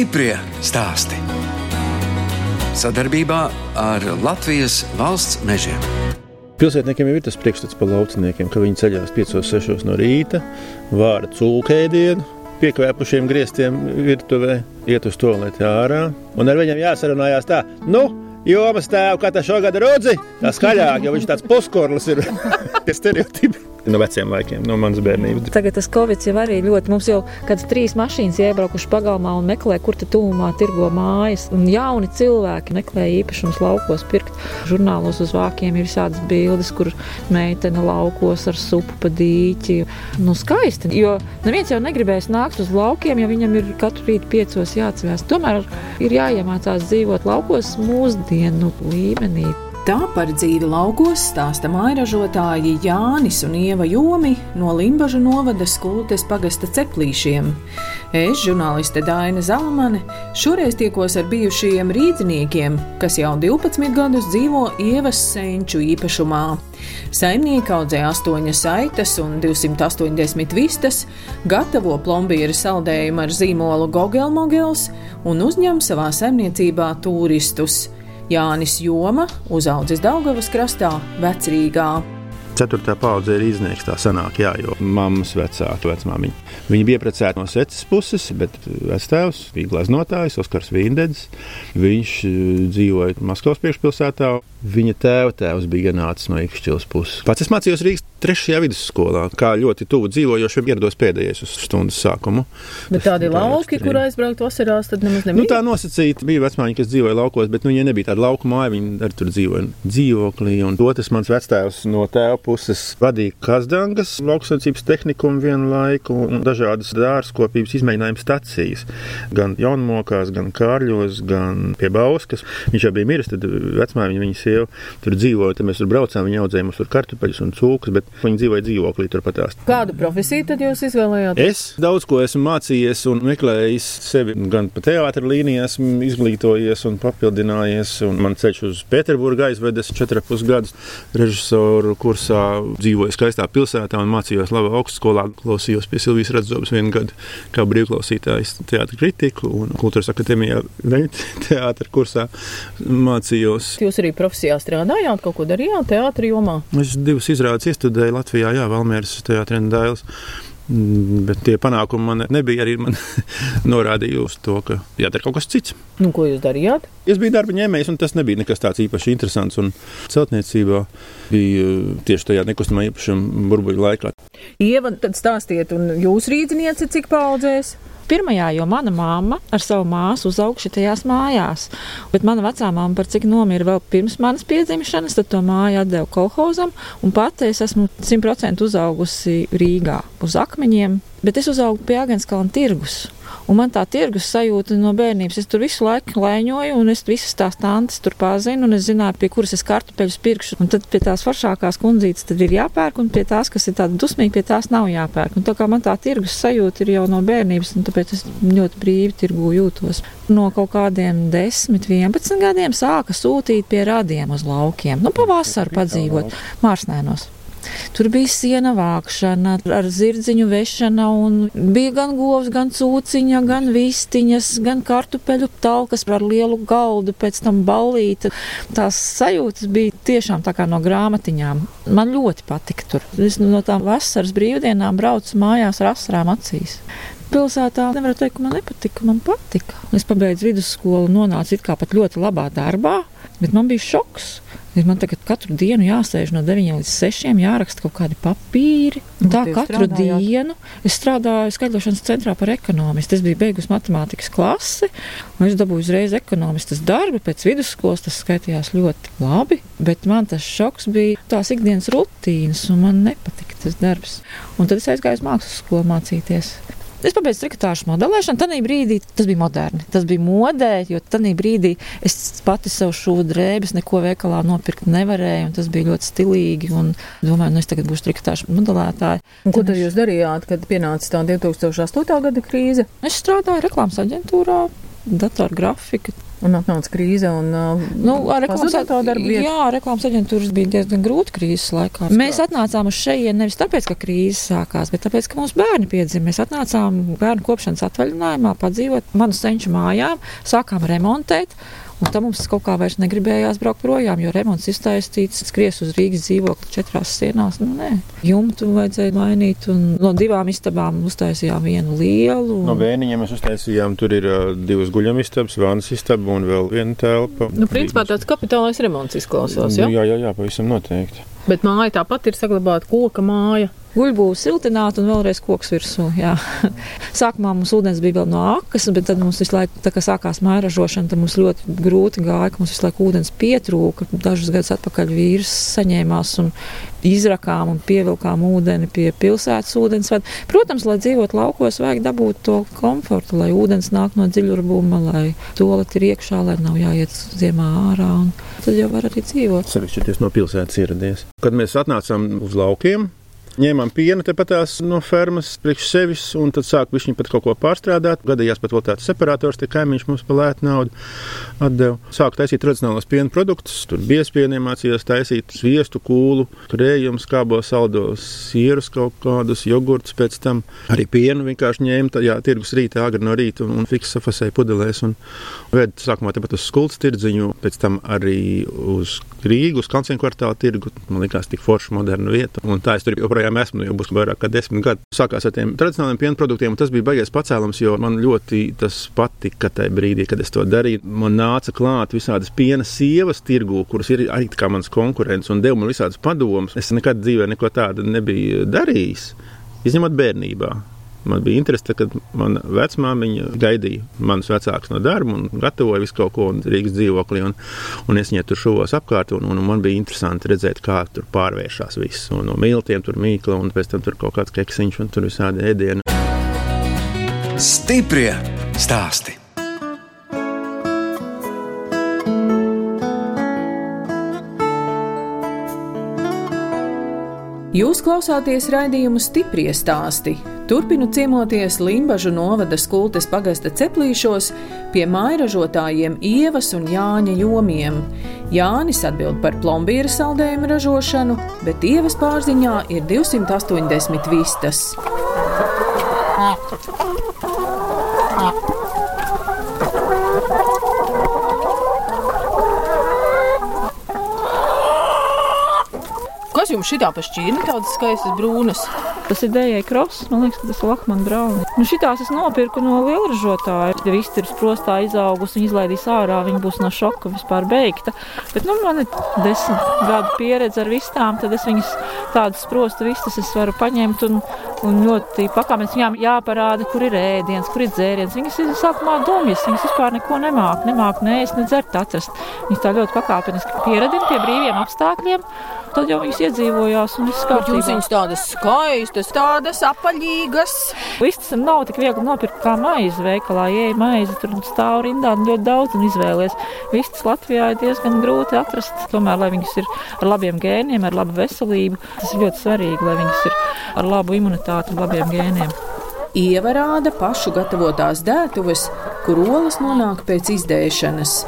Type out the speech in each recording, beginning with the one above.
Stiprie stāsti. Sadarbībā ar Latvijas valsts mežiem. Pilsētniekiem jau ir tas priekšstats par lauciniekiem, ka viņi ceļās 5-6 no rīta, vāra cūkēdienu, piekvēpušiem griestiem virtuvē, iet uz to lietu ārā. Un ar viņiem jāsarunājās tā, nu, jomas tēvu, kā tā šogad rudzi, tā skaļāk, jo viņš tāds puskorlis ir. Tie stereotipi no veciem laikiem, no manas bērnības. Tagad tas Covid jau arī ļoti. Mums jau kādas trīs mašīnas iebraukuši pagalmā un meklē, kur tad tuvumā tirgo mājas. Un jauni cilvēki meklē īpašumus laukos, pirkt. Žurnālos uz vākiem ir visādas bildes, kur meitene laukos ar supu pa dīķi. Nu, skaisti, jo neviens jau negribēs nākt uz laukiem, ja viņam ir katru rītu piecos jāatcerās. Tomēr ir jāiemācās dzīvot laukos mūsdienu līmenī. Tā par dzīvi laukos stāsta mairažotāji Jānis un Ieva Jomi no Limbažu novada skultes pagasta ceplīšiem. Es, žurnāliste Daina Zalamane, šoreiz tiekos ar bijušajiem rīdziniekiem, kas jau 12 gadus dzīvo Ievas senču īpašumā. Saimnieki audzē 8 saitas un 280 vistas, gatavo plombīra saldējumu ar zīmolu Gogelmogels un uzņem savā saimniecībā turistus. Jānis Joma uzaudzis Daugavas krastā, Vecrīgā. Ceturtā paudze ir izniegta tā senāk, jā, jo mammas vecāka vecmāmiņa. Viņa bija precēta no secas puses, bet vectēvs bija glaznotājs, Oskars Vindedis. Viņš eh, dzīvoja Maskavas priekšpilsētā. Viņa tēva tēvs bija nācis no Ikšķilas puses. Pats es mācījos Rīgas trešajā vidusskolā, kā ļoti tuvu dzīvojošiem ierados pēdējais uz stundas sākumu. Bet tādi lauki, kur aizbraukt vasarās, tad nemaz nebija. Nu, tā nosacīta bija vecmāmiņa, kas dzīvoja laukos, bet nu, viņa nebija tāda lauka māja, viņa arī tur dzīvoja dzīvoklī. Un otrs mans vectēvs no tēva puses vadīja Kazdangas lauksaimniecības tehnikumu vienu laiku un dažādas dārzkopības izmēģinājumu stacijas. Gan Jaunmokās, gan Kārļos, gan pie Bauskas. Viņš jau bija miris, tad vecmāmiņa viņa sieva tur dzīvoja, tad mēs tur braucām, viņa audzēja mums tur kartupeļus un cūkus, bet viņi dzīvoja dzīvoklī turpatās. Kādu profesiju tad jūs izvēlējāties? Es daudz ko esmu mācījies un meklējis sevi gan pa teātra līnijā, esmu izglītojies un papildinājies, un man ceļš uz Pēterburgu aizvedas 4,5 gadus režisoru kursā, dzīvoju skaistā pilsētā un mācījos labā augstskolā, klausījos pie Silvijas Radzobas vienu gadu kā brīvklausītājs teātra kritiku un kultūras akadēmijā teātra kursā mācījos. Jūs arī profesijā strādājāt, kaut ko darījāt teātra jomā? Es divas izrādes iestudēju Latvijā, Jā, Valmieras teātrī un Dailas. Mm, Bet tie panākumi man nebija arī man norādīja uz to, ka jādara kaut kas cits. Nu, ko jūs darījāt? Es biju darba ņēmējs, un tas nebija nekas tāds īpaši interesants. Un celtniecībā bija uh, tieši tajā nekustamā īpašuma burbuļu laikā. Ieva, tad stāstiet, un jūs rīdzinieci, cik paudzēs? Pirmajā, jo mana mamma ar savu māsu uzauga šitajās mājās. Bet mana vecā mamma, par cik nomira vēl pirms manas piedzimšanas, tad to māju atdeva kolhozam. Un pati es esmu 100% uzaugusi Rīgā uz akmeņiem, bet es uzaugu pie Agenskalna tirgus. Un man tā tirgus sajūta no bērnības. Es tur visu laiku lēņoju, un es visas tās tantes tur pazinu, un es zināju, pie kuras es kartupeļus pirkšu. Un tad pie tās foršākās kundzītes tad ir jāpērk, un pie tās, kas ir tāda dusmīga, pie tās nav jāpērk. Un tā kā man tā tirgus sajūta ir jau no bērnības, un tāpēc es ļoti brīvi tirgu jūtos. No kaut kādiem 10, 11 gadiem sāka sūtīt pie radiem uz laukiem. Nu, pavasaru padzīvot Mārsnēnos. Tur bija siena vākšana, ar zirdziņu vešana, un bija gan govs, gan cūciņa, gan vistiņas, gan kartupeļu talkas ar lielu galdu, pēc tam ballīte. Tās sajūtas bija tiešām tā kā no grāmatiņām. Man ļoti patika tur. Es no tām vasaras brīvdienām braucu mājās ar asarām acīs. Pilsētā nevaru teikt, ka man nepatika. Man patika. Es pabeidzu vidusskolu, nonācu it kā pat ļoti labā darbā, bet man bija šoks. Man tagad katru dienu jāsēž no 9 līdz 6, jāraksta kaut kādi papīri. Un tā katru strādājāt? dienu es strādāju skaitļošanas centrā par ekonomistu. Es biju beigusi matemātikas klasi, un es dabūju uzreiz ekonomistas darbu. Pēc vidusskolas tas skaitījās ļoti labi, bet man tas šoks bija tās ikdienas rutīnas, un man nepatika tas darbs. Un tad es aizgāju uz mākslas skolu mācīties. Es pabeidzu trikotāžu modelēšanu. Tajā brīdī tas bija moderni. Tas bija modē, jo tajā brīdī es pati sev šūnu drēbes, neko veikalā nopirkt nevarēju. un Tas bija ļoti stilīgi. Domāju, nu es tagad būšu trikotāžu modelētāja. Un ko tad jūs darījāt, kad pienāca tā 2008. gada krīze? Es strādāju reklāmas aģentūrā, datorgrafika. Un atnāca krīze un uh, Nu, ar reklāmas, jā, reklāmas aģentūras bija diezgan grūti krīzes laikā. Mēs atnācām uz šejienu nevis tāpēc, ka krīze sākās, bet tāpēc, ka mūsu bērni piedzima. Mēs atnācām bērnu kopšanas atvaļinājumā, padzīvot manu senču mājām, sākām remontēt. Un tam mums kaut kā vairs negribējās braukt projām, jo remonts iztaisīts, skries uz Rīgas dzīvokli četrās sienās. Nu, nē, jumtu vajadzēja mainīt, un no divām istabām uztaisījām vienu lielu. No Un... bērniņiem mēs uztaisījām, tur ir uh, divas guļamistabas, vānas istaba un vēl viena telpa. Nu, principā tāds kapitālais remonts izklausās, Nu, ja? jā, jā, jā, pavisam noteikti. Bet māja tāpat ir saglabāta koka māja. Guļbūve siltināta un vēlreiz koks virsū. jā. Sākumā mums ūdens bija vēl no akas, bet tad mums visu laiku, tā kā sākās māja ražošana, tad mums ļoti grūti gāja, ka mums visu laiku ūdens pietrūka. Dažus gadus atpakaļ vīrs saņēmās un izrakām un pievilkām ūdeni pie pilsētas ūdensvada. Protams, lai dzīvot laukos, vajag dabūt to komfortu, lai ūdens nāk no dziļurbuma, lai toalet ir iekšā, lai nav jāiet ziemā ārā. Tad jau var arī dzīvot. Sevišķi, ja no pilsētas ieradies. Kad mēs atnācām uz laukiem, ņēmām pienu tepatās no fermas priekš sevis, un tad sāk viņš pat kaut ko pārstrādāt. Gadījās pat vēl tāds separators, tie kaimiņš mums par lētu naudu atdeva. Sāk taisīt tradicionālos piena produktus, tur biespienu iemācījās taisīt sviestu, kūlu, turējumus, kābo saldos, sierus kaut kādus, jogurtus pēc tam. Arī pienu vienkārši ņēma, tā, jā, tirgus rītā, agri no rīta un, un fiks safasēja pudelēs. Un ved sākumā tepat uz skultas tirdziņu, pēc tam arī uz Rīgu, uz Kalncēnu kvartālu tirgu. Man liekas, tik forša, moderna vieta. Un tā es tur joprojām esmu, jau būs vairāk kā desmit gadi. Sākās ar tiem tradicionāliem piena produktiem, un tas bija baigais pacēlums, jo man ļoti tas patika tajā brīdī, kad es to darīju. Man nāca klāt visādas piena sievas tirgu, kuras ir arī kā mans konkurents, un deva man visādas padomus. Es nekad dzīvē neko tādu nebiju darījis, izņemot bērnībā. Man bija interese, kad mana vecmāmiņa gaidīja manus vecākus no darba un gatavoja visu kaut ko Rīgas dzīvoklī. Un, un es viņai tur šuvos apkārt, un, un man bija interesanti redzēt, kā tur pārvēršas viss. Un no miltiem tur mīkla, un pēc tam tur kaut kāds keksiņš, un tur visādi ēdieni. Stiprie stāsti. Jūs klausāties raidījumu stipri stāstī. Turpinu ciemoties Limbaģu novada skultes pagasta ceplīšos pie mairažotājiem Ievas un Jāņa jomiem. Jānis atbild par plombīra saldējumu ražošanu, bet Ievas pārziņā ir 280 vistas. Jums šitā pa šķīri tādas skaistas brūnas? Tas ir dējai kross, man liekas, tas ir Lakmana brālis. Nu, šitās es nopirku no lielražotāja. Ja viss ir sprostā izaugusi un izlaidīs ārā, viņa būs no šoka vispār beigta. Bet, nu, man ir desmit gadu pieredze ar vistām, tad es viņas tādas sprostu vistas es varu paņemt un, un ļoti pakāpeniski viņām jāparāda, kur ir ēdiens, kur ir dzēriens. Viņas ir sākumā domjas, viņas vispār neko nemāk, nemāk nēst, ne dzert atrast. Viņas tā ļoti pakāpeniski pieradina pie brīviem apstākļiem. Tad jau viņas iedzīvojās un viss kārtībā. viņas tādas skaistas, tādas apaļīgas. Vistas nav tik viegli nopirkt kā maize veikalā. Ej, maize tur stāv rindā ļoti daudz un izvēlies. Vistas Latvijā ir diezgan grūti atrast. Tomēr, lai viņas ir ar labiem gēniem, ar labu veselību, tas ir ļoti svarīgi, lai viņas ir ar labu imunitāti un labiem gēniem. Ievarāda pašu gatavotās dētuves, kur olas nonāk pēc izdēšanas.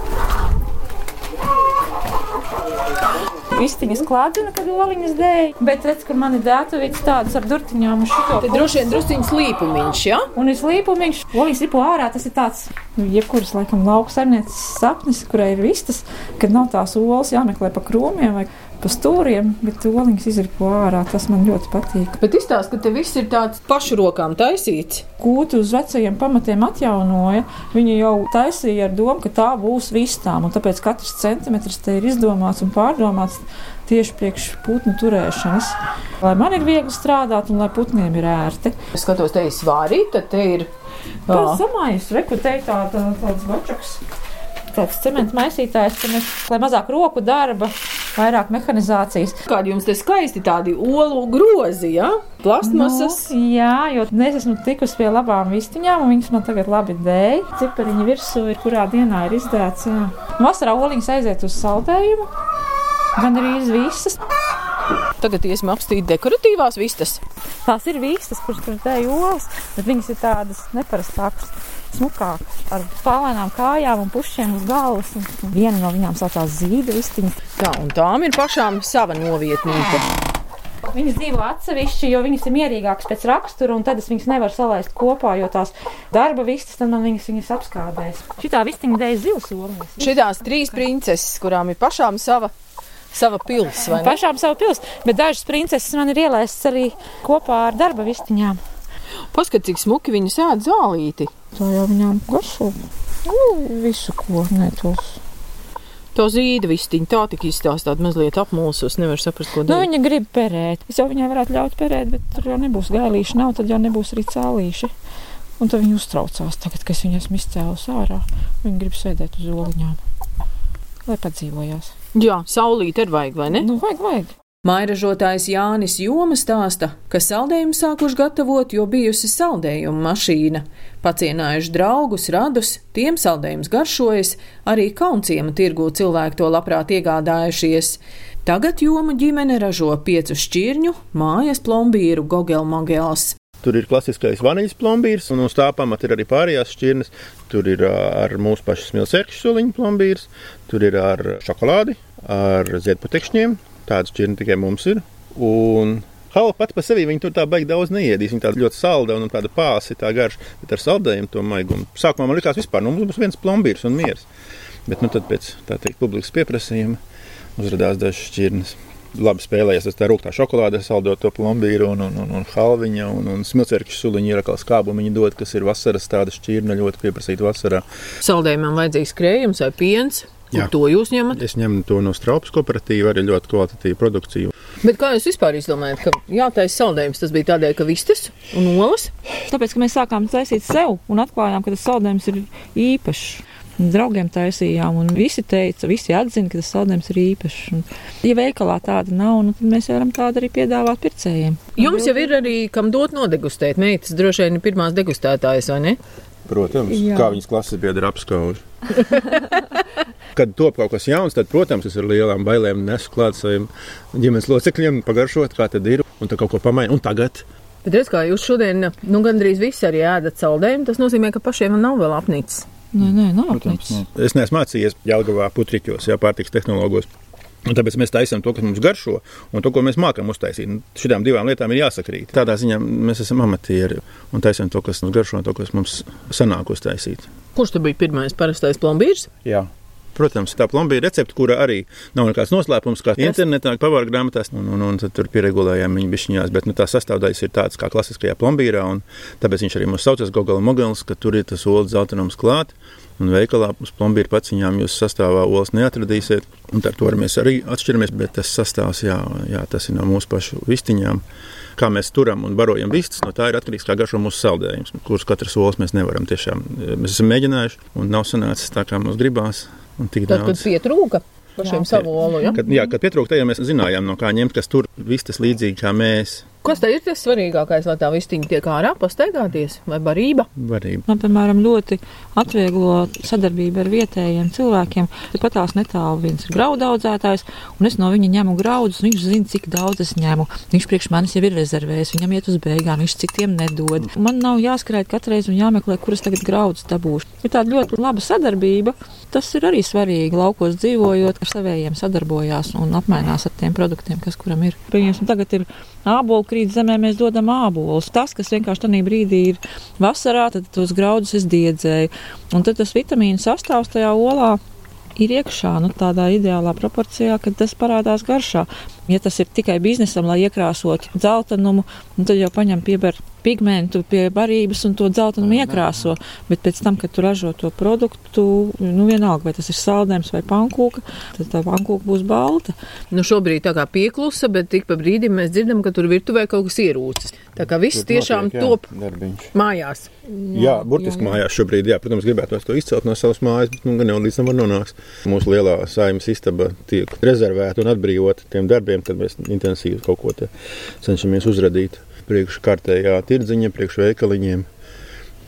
Vistiņas klādzina, kad oliņas dēļ, bet redz, ka man ir dētuvītas tādas ar durtiņām un šito. Te droši vien drusciņš līpumiņš, ja? Un ir slīpumiņš, oliņas ripo ārā. Tas ir tāds, nu, jebkuras, laikam, lauka saimnieces sapnis, kurai ir vistas, kad nav tās olas jāmeklē pa krūmiem vai pa stūriem, bet oliņas izripo ārā. Tas man ļoti patīk. Bet izstāsta, ka te viss ir tāds pašu rokām taisīts. Kūti uz vecajiem pamatiem atjaunoja. Viņi jau taisīja ar domu, ka tā būs vistām, un tāpēc katrs centimetrs te ir izdomāts un pārdomāts tieši priekš putnu turēšanas. Lai man ir viegli strādāt un lai putniem ir ērti. Es skatos, te ir svārīta, te ir. Tas samais, rekrutēja tā, tā, tāds bačaks. Tāds cements maisītājs, ka mēs, lai mazāk roku darba, vairāk mehanizācijas. Kādi jums te skaisti tādi olu grozi, ja? Plastmasas. Nu, jā, jo es esmu tikusi pie labām vistiņām, un viņas man tagad labi dēļ. Cipariņa virsū ir, kurā dienā ir izdēts. Jā. Vasarā oliņas aiziet uz saldējumu, gan arī visas. Tagad iesim apstīt dekoratīvās vistas. Tās ir vistas, kuras tur dēļ olas, bet viņas ir tādas neparastākas. Smukāk, ar pālēnām kājām un pušiem uz galvas. Un viena no viņām saucās zīda vistiņa. Tā, un tām ir pašām sava novietnīca. Viņas dzīvo atsevišķi, jo viņas ir mierīgākas pēc rakstura, un tad es viņas nevaru salaist kopā, jo tās darba vistas man viņas, viņas apskādēs. Šitā vistiņa dēļ zivs ormas. Šitās trīs princeses, kurām ir pašām sava, sava pils, vai ne? Pašām savu pils, bet dažas princeses man ir ielaistas arī kopā ar darba vistiņām. Paskat, cik smuki viņas ēd zālīti. Tā jau viņām garšo. Nu, visu, ko ne tos. To zīda vistiņa tā tik izstāstāt mazliet apmulsus, nevar saprast, ko Nu, dara. viņa grib perēt. Es jau viņai varētu ļaut perēt, bet tur jau nebūs gailīši, nav, tad jau nebūs arī cālīši. Un tad viņa uztraucās, tagad, kad es viņu esmu izcēlus ārā. Viņa grib sēdēt uz oliņām, lai padzīvojās. Jā, saulīt ir vajag, vai ne? Nu, vajag, vajag. Mairažotājs Jānis Joma stāsta, ka saldējumu sākuši gatavot, jo bijusi saldējuma mašīna. Pacienājuši draugus, radus, tiem saldējums garšojas, arī kaunciema tirgū cilvēki to labprāt iegādājušies. Tagad Joma ģimene ražo piecu šķirņu, mājas plombīru, gogelmogels. Tur ir klasiskais vaniļas plombīrs, un uz tā pamata ir arī pārējās šķirnes. Tur ir ar mūsu pašu smilšēkšu soliņu plombīrs, tur ir ar šokolādi, ar ziedputekšņiem. Tāda šķirne tikai mums ir. Un Hala pati par sevi viņa tur tā baigi daudz neēdīs. Viņa tāda ļoti salda un tāda pāsi, tā garša, bet ar saldējumu to maigumu. Sākumā man likās, vispār nu, mums būs viens plombīrs un miers. Bet nu, tad pēc teikt, publikas pieprasījuma uzrādījās dažas šķirnes. Labi spēlējies ar tā rūkā šokolāde, saldot to plombīru un, un, un, un halviņu un, un smilcerkšu suliņu ir atkal skābumu viņa dod, kas ir vasaras tāda šķirne ļoti pieprasīta vasarā. Saldējumam vajadzīgs krējums vai piens. Jā. To jūs ņemat. Es ņemu to no straupas kooperatīva, arī ļoti kvalitatīva produkcija. Bet kā jūs vispār izdomājat, ka jātaisa saldējums? Tas bija tādēļ, ka vistas un olas. Tāpēc, ka mēs sākām taisīt sev un atklājām, ka tas saldējums ir īpašs. Draugiem taisījām, un visi teica, visi atzina, ka tas saldējums ir īpašs. Un, ja veikalā tāda nav, nu, tad mēs varam tādu arī piedāvāt pircējiem. Jums jau ir arī kam dot nodegustēt. Meitas droši vien ir pirmās degustētājas, vai ne? Protams, Jā. kā viņas klases biedri apskauž. Kad top kaut kas jauns, tad, protams, es ar lielām bailēm nesu klāt saviem ģimenes locekļiem, pagaršot, kā tad ir, un tad kaut ko pamainīt. Un tagad Bet redz, kā jūs šodien, nu, gandrīz visi arī ēdat saldējumu, tas nozīmē, ka pašiem nav vēl apnicis. Nē, nē, nav apnicis. es neesmu mācījies Jālgavā putriķos, jā, pārtiks tehnologos. Un tāpēc mēs taisām to, kas mums garšo, un to, ko mēs mākam uztaisīt. Šīm divām lietām ir jāsakrīt. Tādā ziņā mēs esam amatieri un taisām to, kas mums garšo, un to, kas mums sanāk uztaisīt. Kurš tur bija pirmais parastais plombīrs? Jā. Protams, tā plombīra recepte, kura arī nav nekāds noslēpums, kā internetā, pavāra grāmatās, un, un, un tur pieregulējām viņa bišķiņās, bet nu, tā sastāvdaļas ir tādas kā klasiskajā plombīrā, un tāpēc viņš arī mūs saucas Gogala Mogels, ka tur ir tas olas zeltainums klāt, un veikalā uz plombīra paciņām jūs sastāvā olas neatradīsiet, un ar to mēs arī atšķiramies, bet tas sastāvs, jā, jā, tas ir no mūsu pašu vistiņām. Kā mēs turam un barojam vistas, no tā ir atkarīgs, kā garšo mūsu saldējums, kurus katras olas mēs nevaram tiešām. Mēs esam mēģinājuši, un nav sanācis tā, kā mums gribās. Tad, kad daudz. pietrūka pašiem savu olu, ja? Kad, jā, kad pietrūkst, jau mēs zinājām, no kā ņemt, kas tur vistas līdzīgi kā mēs. Kas te ir tas svarīgākais, lai tā vistiņa tiek ārā pastaigāties vai barība? Varība. Man, piemēram, ļoti atvieglo sadarbību ar vietējiem cilvēkiem. Pat tās netālu viens ir graudu audzētājs, un es no viņa ņemu graudus. Viņš zina, cik daudz es ņemu. Viņš priekš manis jau ir rezervējis, viņam iet uz beigām, viņš cik tiem nedod. Man nav jāskrēt katru reizi un jāmeklē, kuras tagad graudus dabūšu. Ir tāda ļoti laba sadarbība. Tas ir arī svarīgi laukos dzīvojot, ka savējiem sadarbojās un apmainās ar tiem produktiem, kas kuram ir. Pieņemsim, tagad ir ābolu krīt zemē, mēs dodam ābolus. Tas, kas vienkārši tajā brīdī ir vasarā, tad tos graudus es diedzēju. Un tad tas vitamīnu sastāvs tajā olā ir iekšā, nu, tādā ideālā proporcijā, kad tas parādās garšā. Ja tas ir tikai biznesam, lai iekrāsotu dzeltenumu, nu, tad jau paņem pieber pigmentu pie barības un to dzeltenumu iekrāso. Bet pēc tam, kad tu ražo to produktu, nu vienalga, vai tas ir saldējums vai pankūka, tad tā pankūka būs balta. Nu, šobrīd tā kā pieklusa, bet tik pa brīdim mēs dzirdam, ka tur virtuvē kaut kas ierūcis. Tā kā viss tiešām top darbiņš. mājās. Jā, burtiski mājās šobrīd, jā, protams, gribētu to izcelt no savas mājas, bet nu, gan jau līdz tam var nonākt. Mūsu lielā saimnes istaba tiek rezervēta un atbrīvota tiem darbiem, kad mēs intensīvi kaut ko te cenšamies uzradīt priekš kārtējā tirdziņa, priekš veikaliņiem.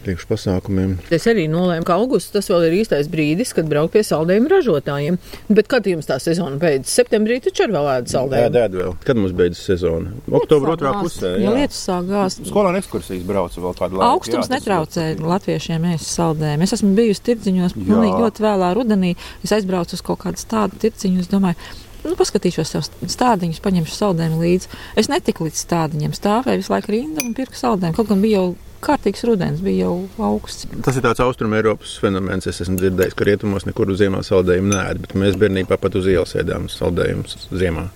priekšpasākumiem. Es arī nolēmu, ka augusts tas vēl ir īstais brīdis, kad braukt pie saldējumu ražotājiem. Bet kad jums tā sezona beidzas? Septembrī taču ar vēl Jā, saldējumu. dēd vēl. Kad mums beidzas sezona? Oktobra otrā pusē. Ja jā. lietus sāk gāzt. Skolā ekskursijas braucu vēl kādu laiku. Augstums jā, netraucē ļoti- latviešiem ēst saldējumu. Es esmu bijusi tirdziņos, Jā. pilnīgi ļoti vēlā rudenī. Es aizbraucu uz kaut kādu tādu tirdziņu, es domāju, nu, paskatīšos savus stādiņus, paņemšu saldējumu līdzi. Es netiku līdz stādiņiem, stāvēju visu laiku rindā un pirku saldējumu. Kaut gan bija jau kārtīgs rudens, bija jau augsts. Tas ir tāds austrumu Eiropas fenomens. Es esmu dzirdējis, ka rietumos nekur uz ziemā saldējumu nē, bet mēs bērnībā pat uz ielas ēdām saldējumus ziemā.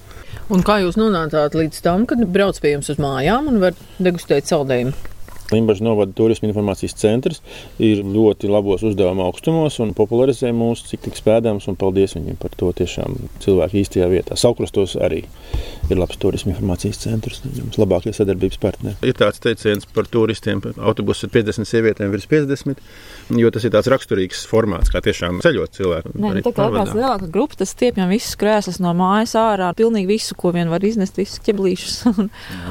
Un kā jūs nonācāt līdz tam, kad brauc pie jums uz mājām un var degustēt saldējumu? Limbaģa novada turisma informācijas centrs ir ļoti labos uzdevuma augstumos un popularizē mūsu cik tik spēdams. Paldies viņiem par to tiešām cilvēku īstajā vietā. Saukrastos arī ir labs turisma informācijas centrs. Mums labākie sadarbības partneri. Ir tāds teiciens par turistiem, ka autobuss ir 50 sievietēm virs 50, jo tas ir tāds raksturīgs formāts, kā tiešām ceļot cilvēku. Nē, nu, tā kā kāds lielāka grupa, tas stiepjam visus krēslus no mājas ārā, pilnīgi visu, ko vien var iznest, visus ķeblīšus, un,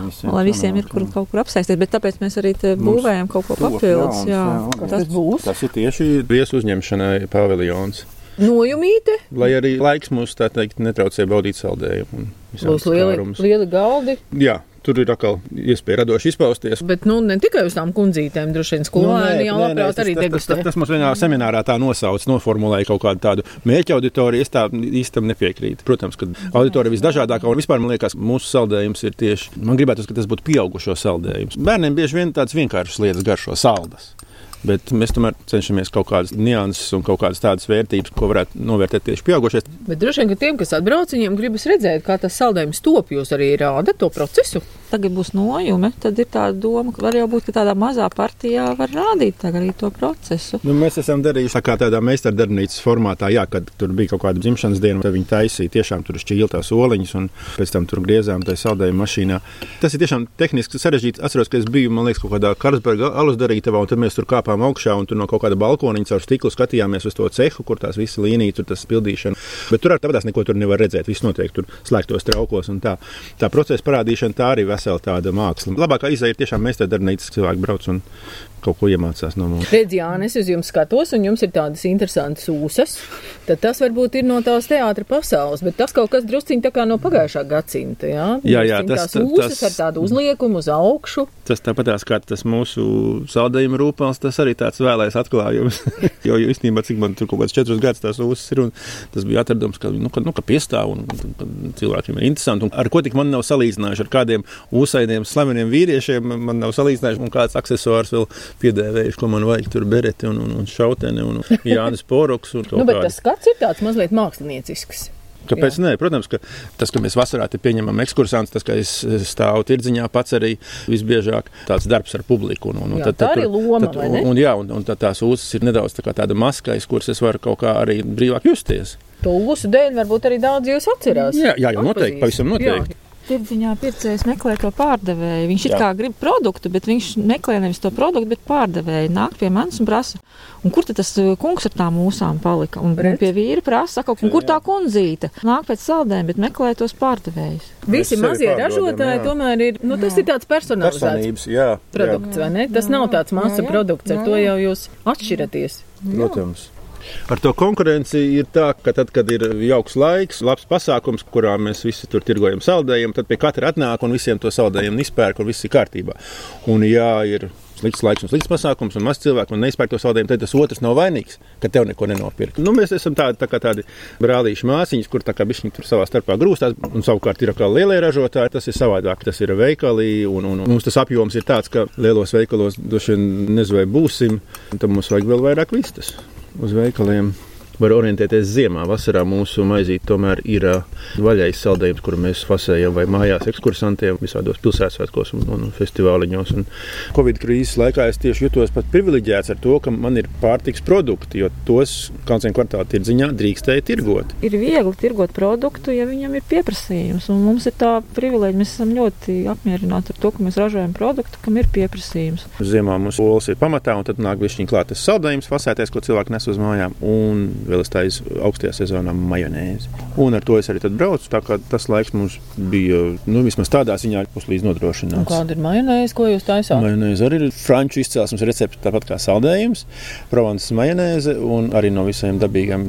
visiem lai visiem ir kur jā. kaut kur apsēsties. Bet tāpēc mēs arī te būvējam kaut ko papildus. Jā, jā. tas būs. Tas ir tieši viesu uzņemšanai paviljons. Nojumīte, Lai arī laiks mums tā teikt netraucē baudīt saldējumu. būs lieli, lieli galdi. Jā, tur ir atkal iespēja radoši izpausties. Bet nu, ne tikai uz tām kundzītēm, droši vien skolēni jau labprāt arī tas, tas, degustē. tas, tas mums vienā seminārā tā nosauc, noformulēja kaut kādu tādu mērķa auditoriju. Es tā īstam nepiekrītu. Protams, ka auditorija visdažādākā un vispār man liekas, mūsu saldējums ir tieši. Man gribētu, ka tas būtu pieaugušo saldējums. Bērniem bieži vien tāds vienkāršs lietas garšo saldas. Bet mēs tomēr cenšamies kaut kādas nianses un kaut kādas tādas vērtības, ko varētu novērtēt tieši pieaugušie. Bet droši vien, ka tiem, kas atbrauc, viņiem gribas redzēt, kā tas saldējums top. Jūs arī rādat to procesu. Tagad būs nojume, tad ir tā doma, ka var jau būt, ka tādā mazā partijā var rādīt arī to procesu. Nu, mēs esam darījuši tā kā tādā meistardarbnīcas formātā, jā, kad tur bija kaut kāda dzimšanas diena, tad viņi taisīja tiešām tur šķīltās oliņas un pēc tam tur griezām tajā saldējuma mašīnā. Tas ir tiešām tehniski sarežģīti. Atceros, ka es biju, man liekas, kaut kādā Karlsberga alus darītavā, un tad mēs tur kāpām augšā un tur no kaut kāda balkoniņa caur stiklu skatījāmies uz to cehu, kur tās visas līnijas, tur tas pildīšana. Bet tur arī tāpatās neko tur nevar redzēt. Viss notiek tur slēgtos traukos un tā. Tā procesa parādīšana tā arī vesela tāda māksla. Labākā izēja ir tiešām meistardarbnīcas cilvēki brauc un kaut ko iemācās no mums. Redz, Jā, es uz jums skatos, un jums ir tādas interesantas ūsas. Tad tas varbūt ir no tās teātras pasaules, bet tas kaut kas drusciņš tā kā no pagājušā gadsimta. Jā, Jā, jā, tas- tās ūsas tas- ar tādu uzliekumu uz augšu. Tas tāpatās kā tas mūsu saldējuma rūpels, tas arī tāds vēlais atklājums. jo īstenībā, cik man tur kaut kāds četrus gadus tās uzsver, ir, un tas bija atradums, ka, nu, ka, nu, ka piestāv un, un, un cilvēkiem ir interesanti. Un ar ko tik man nav salīdzinājuši, ar kādiem ūsainiem, slaveniem vīriešiem man nav salīdzinājuši, un kāds aksesuārs vēl piedēvējuši, ko man vajag tur bereti un, un, un šauteni un, un Jānis Poroks. Un Nu, bet kādi. tas skats ir tāds mazliet māksliniecisks. Kāpēc? Nē, protams, ka tas, ka mēs vasarā pieņemam ekskursantus, tas, ka es stāvu tirdziņā pats arī visbiežāk tāds darbs ar publiku. Un, un, Jā, tā arī loma, tad, un, un, jā, un, un tā, tās uzas ir nedaudz tā kā tāda maskais, kuras es varu kaut kā arī brīvāk justies. To ūsu dēļ varbūt arī daudz jūs atcerās. Jā, jā jau noteikti, pavisam noteikti. Tirdziņā pircējs meklē to pārdevēju. Viņš ir Jā. kā grib produktu, bet viņš meklē nevis to produktu, bet pārdevēju. Nāk pie manis un prasa, un kur tas uh, kungs ar tām mūsām palika? Un, un pie vīra prasa, saka, un kur tā kundzīte? Nāk pēc saldēm, bet meklē tos pārdevējus. Visi mazie ražotāji jā. tomēr ir, nu tas ir tāds personalizēts jā, produkts, vai ne? Tas nav tāds masa produkts, ar to jau jūs atšķiraties. jā, protams. Ar to konkurenci ir tā, ka tad, kad ir jauks laiks, labs pasākums, kurā mēs visi tur tirgojam saldējumu, tad pie katra atnāk un visiem to saldējumu izpērk un viss ir kārtībā. Un, ja ir slikts laiks un slikts pasākums un maz cilvēku un neizpērk to saldējumu, tad tas otrs nav vainīgs, ka tev neko nenopirka. Nu, mēs esam tādi, tā kā tādi brālīši māsiņas, kur kā bišķiņi tur savā starpā grūstās, un savukārt ir atkal lielie ražotāji, tas ir savādāk, tas ir veikali, un, un, un mums tas apjoms ir tāds, ka lielos veikalos droši vien nezinu, vai būsim, tad mums vajag vēl vairāk vistas uz veikaliem. Var orientēties ziemā. Vasarā mūsu maizīte tomēr ir vaļais saldējums, kuru mēs fasējam vai mājās ekskursantiem visādos pilsētās un, un festivāliņos. Un Covid krīzes laikā es tieši jutos pat privileģēts ar to, ka man ir pārtiks produkti, jo tos kalnciem kvartāla tirdziņā drīkstēja tirgot. Ir viegli tirgot produktu, ja viņam ir pieprasījums. Un mums ir tā privilēģija, mēs esam ļoti apmierināti ar to, ka mēs ražojam produktu, kam ir pieprasījums. Ziemā mums olas ir pamatā, un tad nāk višķiņa klāt tas saldējums, fasēties, ko cilvēki nes uz mājām. Un vēl es taisu augstajā sezonā majonēzi. Un ar to es arī braucu. Tā kā tas laiks mums bija nu, vismaz tādā ziņā puslīdz nodrošināts. Kāda ir majonēze, ko jūs taisāt? Majonēze arī ir franču izcelsmes recepte, tāpat kā saldējums, provanses majonēze un arī no visiem dabīgiem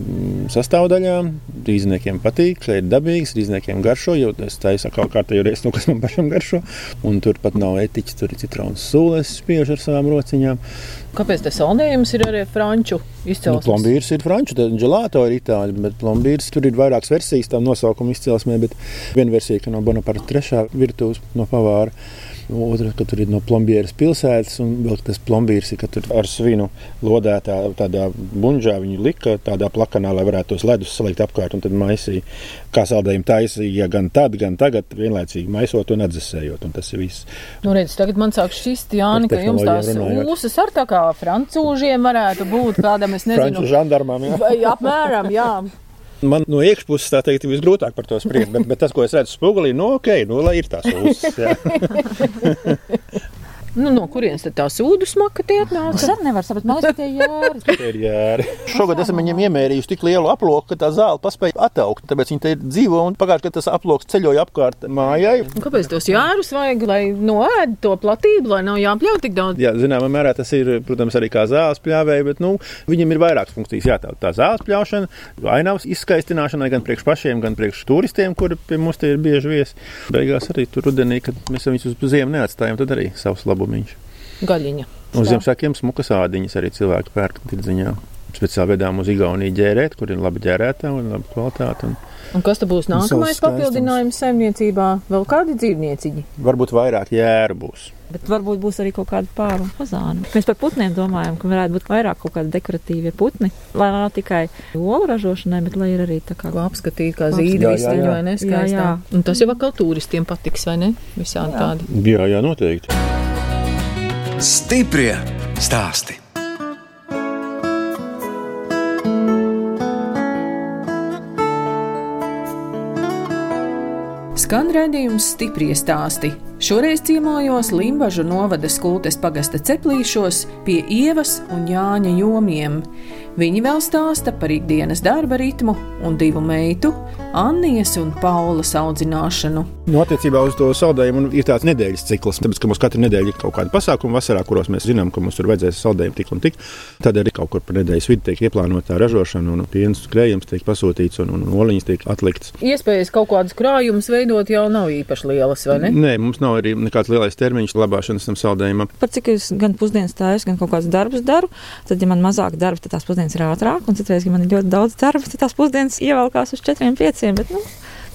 sastāvdaļām. Rīzniekiem patīk, ka ir dabīgs, rīzniekiem garšo, jo es taisu kaut kā tādu reizi, nu, kas man pašam garšo. Un tur pat nav etiķis, tur ir citronu sūles, spiež ar savām rociņām. Kāpēc tas saldējums ir arī franču izcelsmes? Nu, plombīrs ir franču, tad gelāto ir itāļu, bet plombīrs tur ir vairākas versijas tam nosaukuma izcelsmē, bet viena versija, ka no Bonaparte trešā virtuves no pavāra. Otra, ka tur ir no plombieras pilsētas, un vēl tas plombīrs ir, ka tur ar svinu lodētā tādā bunžā viņu lika tādā plakanā, lai varētu tos ledus salikt apkārt un tad maisīja. Kā saldējumu taisīja gan tad, gan tagad, vienlaicīgi maisot un atdzesējot, un tas ir viss. Nu, redz, tagad man sāk šķist, Jāni, ka jums tās ūsas ar tā kā francūžiem varētu būt kādam, es nezinu. Franču žandarmām, jā. Vai apmēram, jā. Man no iekšpuses tā teikt, ir visgrūtāk par to spriest, bet, bet tas, ko es redzu spogulī, nu, ok, nu, lai ir tās uzas. Nu, no kurienes tad tā sūdu smaka tie atnāca? Es arī nevaru saprast, man liekas, tie jāri. Tie ir jāri. Šogad esam viņiem iemērījuši tik lielu aploku, ka tā zāle paspēja attaukt. Tāpēc viņi te dzīvo un pagājušajā gadā tas aploks ceļoja apkārt mājai. Un kāpēc tos jārus vajag, lai noēd to platību, lai nav jāpļauj tik daudz? Jā, zināmā mērā tas ir, protams, arī kā zāles pļāvēja, bet nu, viņam ir vairākas funkcijas jātauta. Tā zāles pļaušana, ainavas izskaistināšana gan priekš pašiem, gan priekš turistiem, kuri pie mums te ir bieži viesi. Beigās arī tur rudenī, kad mēs viņus uz ziemu neatstājam, tad arī savs labumiņš. Gaļiņa. Uz Ziemassvētkiem smukas ādiņas arī cilvēki pērk tirdziņā. Speciāli vedām uz Igauniju ģērēt, kur ir laba ģērētā un laba kvalitāte. Un... Un kas tad būs nākamais papildinājums saimniecībā? Vēl kādi dzīvnieciņi? Varbūt vairāk jēru būs. Bet varbūt būs arī kaut kāda pāri un fazāna. Mēs par putniem domājam, ka varētu būt vairāk kaut kādi dekoratīvie putni. Lai nav tikai olu ražošanai, bet lai ir arī tā kā. Ko apskatīt, kā zīdi visiem, vai ne? Jā, jā. Un tas jau atkal turistiem patiks, vai ne? Visādi tādi. Jā, jā, noteikti. Stiprie stāsti. Skan redzējums stipri stāsti. Šoreiz ciemojos Limbažu novada skultes pagasta ceplīšos pie Ievas un Jāņa jomiem. Viņi vēl stāsta par ikdienas darba ritmu un divu meitu, Annijas un Paulas audzināšanu. Nu, attiecībā uz to saldējumu ir tāds nedēļas cikls, tāpēc, ka mums katru nedēļu ir kaut kāda pasākuma vasarā, kuros mēs zinām, ka mums tur vajadzēs saldējumu tik un tik. Tad arī kaut kur pa nedēļas vidu tiek ieplānota ražošana, un piens krējums tiek pasūtīts, un, un oliņas tiek atliktas. Iespējas kaut kādus krājumus veidot jau nav īpaši lielas, vai ne? Nē, mums nav arī nekāds lielais termiņš labāšanas tam saldējumam. Par cik es gan pusdienas taisu, gan kaut kādus darbus daru, tad, ja man mazāk darba, tad tās pusdienas ir ātrāk, un citreiz, ja man ir ļoti daudz darba, tad tās pusdienas ievelkās uz četriem, pieciem, bet, nu,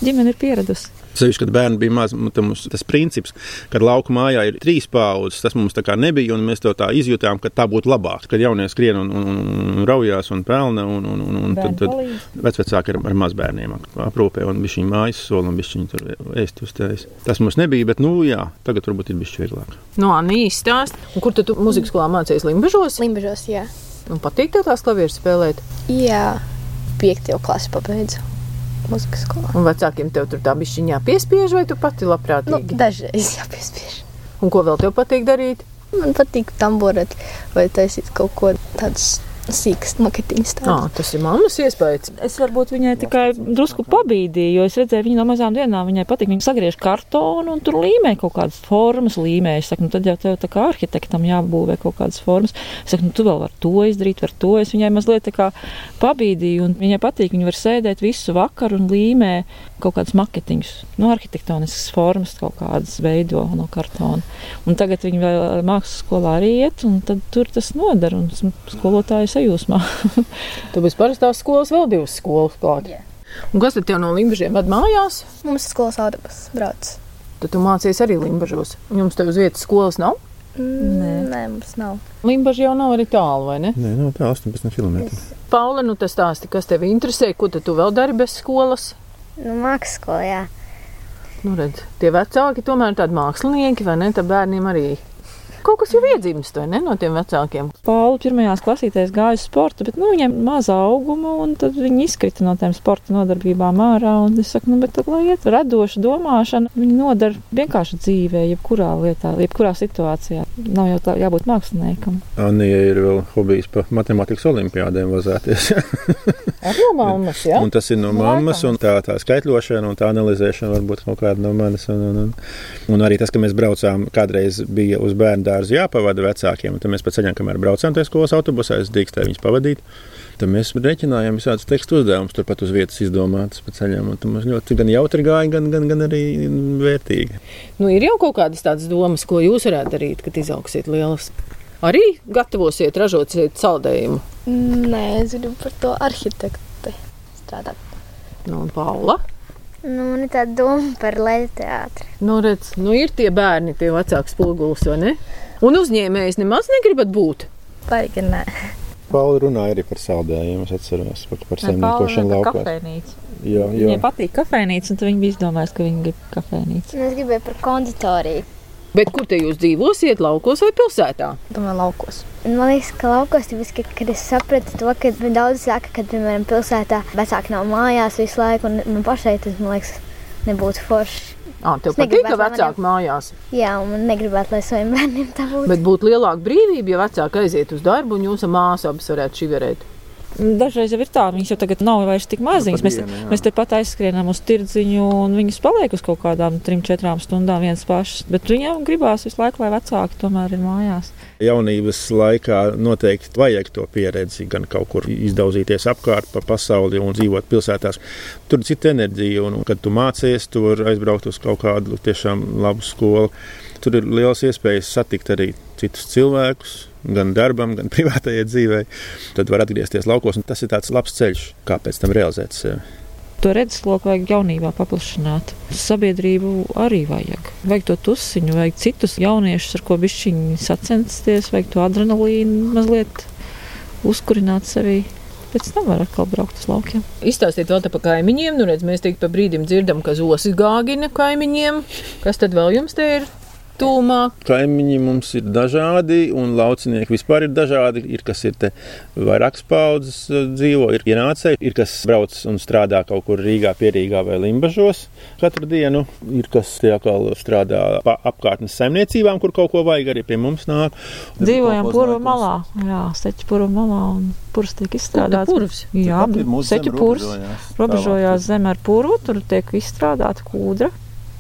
ģimene ir pieradusi. Sevišķi, kad bērni bija mazi, mums tas princips, ka lauka mājā ir trīs paudzes, tas mums tā kā nebija, un mēs to tā izjutām, ka tā būtu labāk. Kad jaunie skrien un, un, un raujās un pelna, un, un, un, un tad, tad vecvecāki ar, ar mazbērniem aprūpē, un viņš viņu mājas sola, un viņš viņu tur ēst uztais. Tas mums nebija, bet, nu, jā, tagad varbūt ir bijis vieglāk. No Anīs stāst, un kur tu muzikas skolā mācījies Limbažos? Limbažos, jā. Un patīk tev tās klavieres spēlēt? Jā, piekto klasi pabeidzu muzikas skolā. Un vecākiem tev tur tā bišķiņā piespiež, vai tu pati Nu, labprātīgi? dažreiz jāpiespiež. Un ko vēl tev patīk darīt? Man patīk tamborēt vai taisīt kaut ko tādus sīkas maketiņas. Ah, tas ir mammas iespējas. Es varbūt viņai tikai drusku pabīdīju, jo es redzēju, viņa no mazām dienām viņai patīk. Viņa sagriež kartonu un tur līmē kaut kādas formas, līmē. Es saku, nu, tad jau tev tā kā arhitektam jābūvē kaut kādas formas. Es saku, nu, tu vēl vari to izdarīt, var to. Es viņai mazliet tā kā pabīdīju, un viņai patīk. Viņa var sēdēt visu vakaru un līmē kaut kādas maketiņus, no arhitektoniskas formas, kaut kādas veido no kartona. Un tagad viņa vēl mākslas skolā arī iet, un tad tur tas nodara, un esmu skolotāja sajūsmā. Tu bez parastās skolas vēl divas skolas klāt. Jā. Un kas tad tev no Limbažiem ved mājās? Mums ir skolas autobus brauc. Tad tu mācies arī Limbažos. Jums tev uz vietas skolas nav? Nē. Nē, mums nav. Limbaži jau nav arī tālu, vai ne? Nē, no tā 18 km. Paula, nu tas stāsti, kas tev interesē, ko tad tu vēl dari bez skolas? Nu, mākslas skolā, jā. Nu, redz, tie vecāki tomēr ir tādi mākslinieki, vai ne? Tad bērniem arī Kaut kas jau iedzimst, vai ne, no tiem vecākiem? Paula pirmajās klasītēs gāja uz sporta, bet nu, viņiem maza auguma, un tad viņi izkrita no tiem sporta nodarbībām ārā. Un es saku, nu, bet tad, lai iet radoša domāšana, viņi nodara vienkārši dzīvē, jebkurā lietā, jebkurā situācijā. Nav jau tā jābūt māksliniekam. Anija ir vēl hobijs pa matemātikas olimpiādēm vazēties. Ar no mammas, jā? Un tas ir no mammas, un tā, tā skaitļošana un tā analizēšana varbūt kaut kāda no manis. Un, un, un, un arī tas, ka mēs braucām, kādreiz bija uz bērnu dārzu jāpavada vecākiem, tad mēs pēc ceļiem, kamēr braucām tajā skolas autobusā, es drīkstēju viņus pavadīt. Tad mēs rēķinājām visādus tekstu uzdevumus, turpat uz vietas izdomātus pa ceļiem. Tas mums ļoti gan jautri gāja, gan, gan, gan arī vērtīgi. Nu, ir jau kaut kādas tādas domas, ko jūs varētu darīt, kad izauksiet lielas. Arī gatavosiet, ražosiet saldējumu. Nē, es gribu par to arhitektu strādāt. Nu, un Paula? Nu, man ir tāda doma par leģu teātri. Nu, redz, nu ir tie bērni, tie vecāki spogulis, vai ne? Un uzņēmējs nemaz negribat būt. Baigi, nē. Pauli runāja arī par saldējumu. Es atceros par, par saimniekošanu laukos. Jā, jā. Viņai patīk kafejnīca, un viņi bija izdomājuši, ka viņi grib kafejnīcu. Nu, Es gribēju par konditoriju. Bet kur te jūs dzīvosiet, laukos vai pilsētā? Domāju, laukos. Man liekas, ka laukos tas ir. Kad es sapratu to, ka daudz saka, ka, piemēram, pilsētā vecāki nav mājās visu laiku, un man pašai tas, man liekas, nebūtu forši. Ah, tev Es patīk, ka vecāki mājās. Jā, un man negribētu, lai saviem bērniem tā būtu. Bet būtu lielāka brīvība, ja vecāki aiziet uz darbu un jūsu māsa abas varētu šiverēt. Dažreiz jau ir tā, viņas jau tagad nav vairs tik maziņas. Mēs, vienu, jā. mēs tepat aizskrienam uz tirdziņu, un viņas paliek uz kaut kādām trim, četrām stundām viens pašs. Bet viņām gribās visu laiku, lai vecāki tomēr ir mājās. Jaunības laikā noteikti vajag to pieredzi, gan kaut kur izdauzīties apkārt pa pasauli un dzīvot pilsētās. Tur ir cita enerģija, un kad tu mācies, tu vari aizbraukt uz kaut kādu tiešām labu skolu. Tur ir liels iespējas satikt arī citus cilvēkus, gan darbam, gan privātajai dzīvei. Tad var atgriezties laukos, un tas ir tāds labs ceļš, kā pēc tam realizēt sevi. To redzesloku vajag jaunībā paplašināt. Sabiedrību arī vajag. Vajag to tusiņu, vajag citus jauniešus, ar ko bišķiņi sacensties, vajag to adrenalīnu mazliet uzkurināt sevī. Pēc tam var atkal braukt uz laukiem. Izstāstiet vēl par kaimiņiem. Nu, redz, mēs tik pa brīdim dzirdam, ka zosis gāgina kaimiņiem. Kas tad vēl jums te ir tūmā? Kaimiņi mums ir dažādi, un laucinieki vispār ir dažādi. Ir kas ir te vairākas paudzes eh, dzīvo, ir ienācēji, ir kas brauc un strādā kaut kur Rīgā, Pierīgā vai Limbažos katru dienu. Ir kas tie atkal strādā pa apkārtnes saimniecībām, kur kaut ko vajag, arī pie mums nāk. Dzīvojam purva malā. Jā, seķu purva malā un purs tiek izstrādāts. purvs? Jā, seķu purs. Robežojās zem ar purvu, tur tiek izstrādāta kūdra.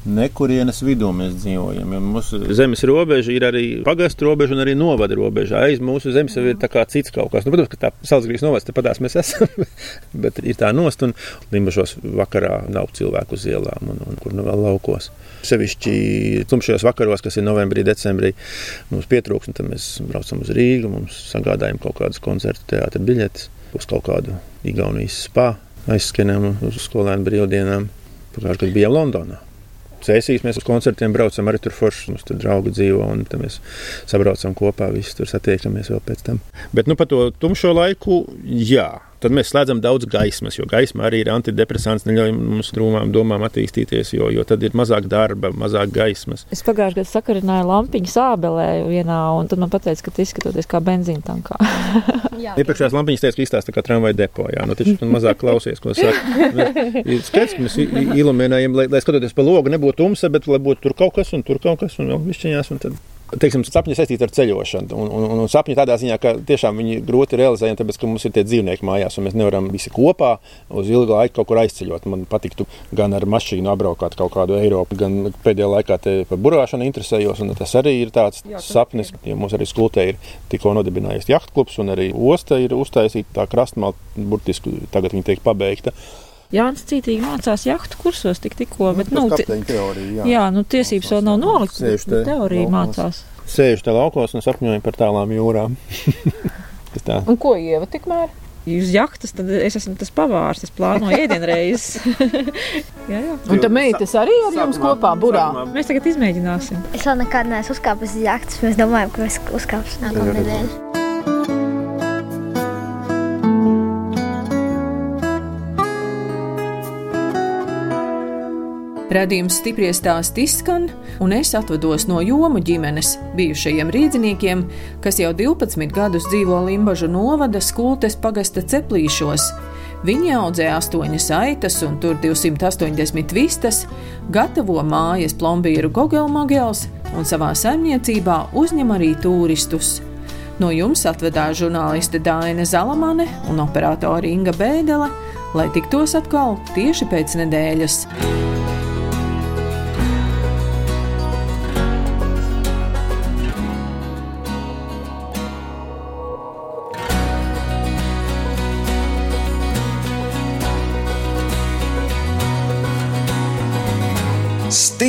Nekurienes vidū mēs dzīvojam. Ja mūsu zemes robeža ir arī pagastu robeža un arī novada robeža. Aiz mūsu zemes jau ir cits kaut kas. Nu, protams, ka tā Salzgrīs novads tepatās mēs esam, bet ir tā nost un Limbašos vakarā nav cilvēku uz ielām un, un kur nu vēl laukos. Sevišķi tumšajos vakaros, kas ir novembrī, decembrī, mums pietrūks, un tad mēs braucam uz Rīgu, mums sagādājam kaut kādus koncertu teātra biļetes uz kaut kādu Igaunijas spā, aizskanām uz skolēnu brīvdienām. Pagājušajā gadā bijām Londonā. Sēsīs mēs uz koncertiem braucam, arī tur forši mums tur draugi dzīvo, un tad mēs sabraucam kopā, visi tur satiekamies vēl pēc tam. Bet nu, par to tumšo laiku, jā. Tad mēs slēdzam daudz gaismas, jo gaisma arī ir antidepresants, neļauj mums drūmām domām attīstīties, jo, jo tad ir mazāk darba, mazāk gaismas. Es pagājušajā gadā sakarināju lampiņu sābelē vienā, un tad man teica, ka tas izskatoties kā benzīna tankā. Jā, Iepriekšējās lampiņas teica, ka izstāsta kā tramvaja depo. Jā, nu, taču tu mazāk klausies, ko saka. Ir skaidrs, ka mēs iluminējam, lai, lai skatoties pa logu, nebūtu tumsa, bet lai būtu tur kaut kas un tur kaut kas un vēl višķiņās. Un tad teiksim, sapņi saistīti ar ceļošanu. Un, un, un sapņi tādā ziņā, ka tiešām viņi grūti realizējami, tāpēc, ka mums ir tie dzīvnieki mājās, un mēs nevaram visi kopā uz ilgu laiku kaut kur aizceļot. Man patiktu gan ar mašīnu apbraukāt kaut kādu Eiropu, gan pēdējā laikā par burāšanu interesējos. un Tas arī ir tāds Jā, sapnis, jo mums arī skultē ir tikko nodibinājies jachtklubs, un arī osta ir uztaisīta tā krastmāla, burtiski tagad viņa tiek pabeigta. Jānis cītīgi mācās jahtu kursos tik, tikko, bet, nu, ti- teorija, jā, nu, tiesības vēl nav noliktas. Sēž te bet Teorija laukos. mācās. Sēžu te laukos un sapņoju par tālām jūrām. Tā. Un ko ieva tikmēr? Uz jahtas tad es esmu tas pavārs, es plānoju ēdienreizes. jā, jā. Un tā meitas arī ar jums kopā burā. Mēs tagad izmēģināsim. Es vēl nekad neesmu uzkāpis uz jahtas. Mēs domājam, ka mēs uzkāpsim nākamā Radījums stipri stāsti izskan, un es atvados no jomu ģimenes, bijušajiem rīdziniekiem, kas jau 12 gadus dzīvo Limbažu novada skultes pagasta ceplīšos. Viņi audzē astoņas aitas un tur 280 vistas, gatavo mājas plombīru gogelmogels un savā saimniecībā uzņem arī turistus. No jums atvedās žurnāliste Dāna Zalamane un operātore Inga Bēdele, lai tiktos atkal tieši pēc nedēļas.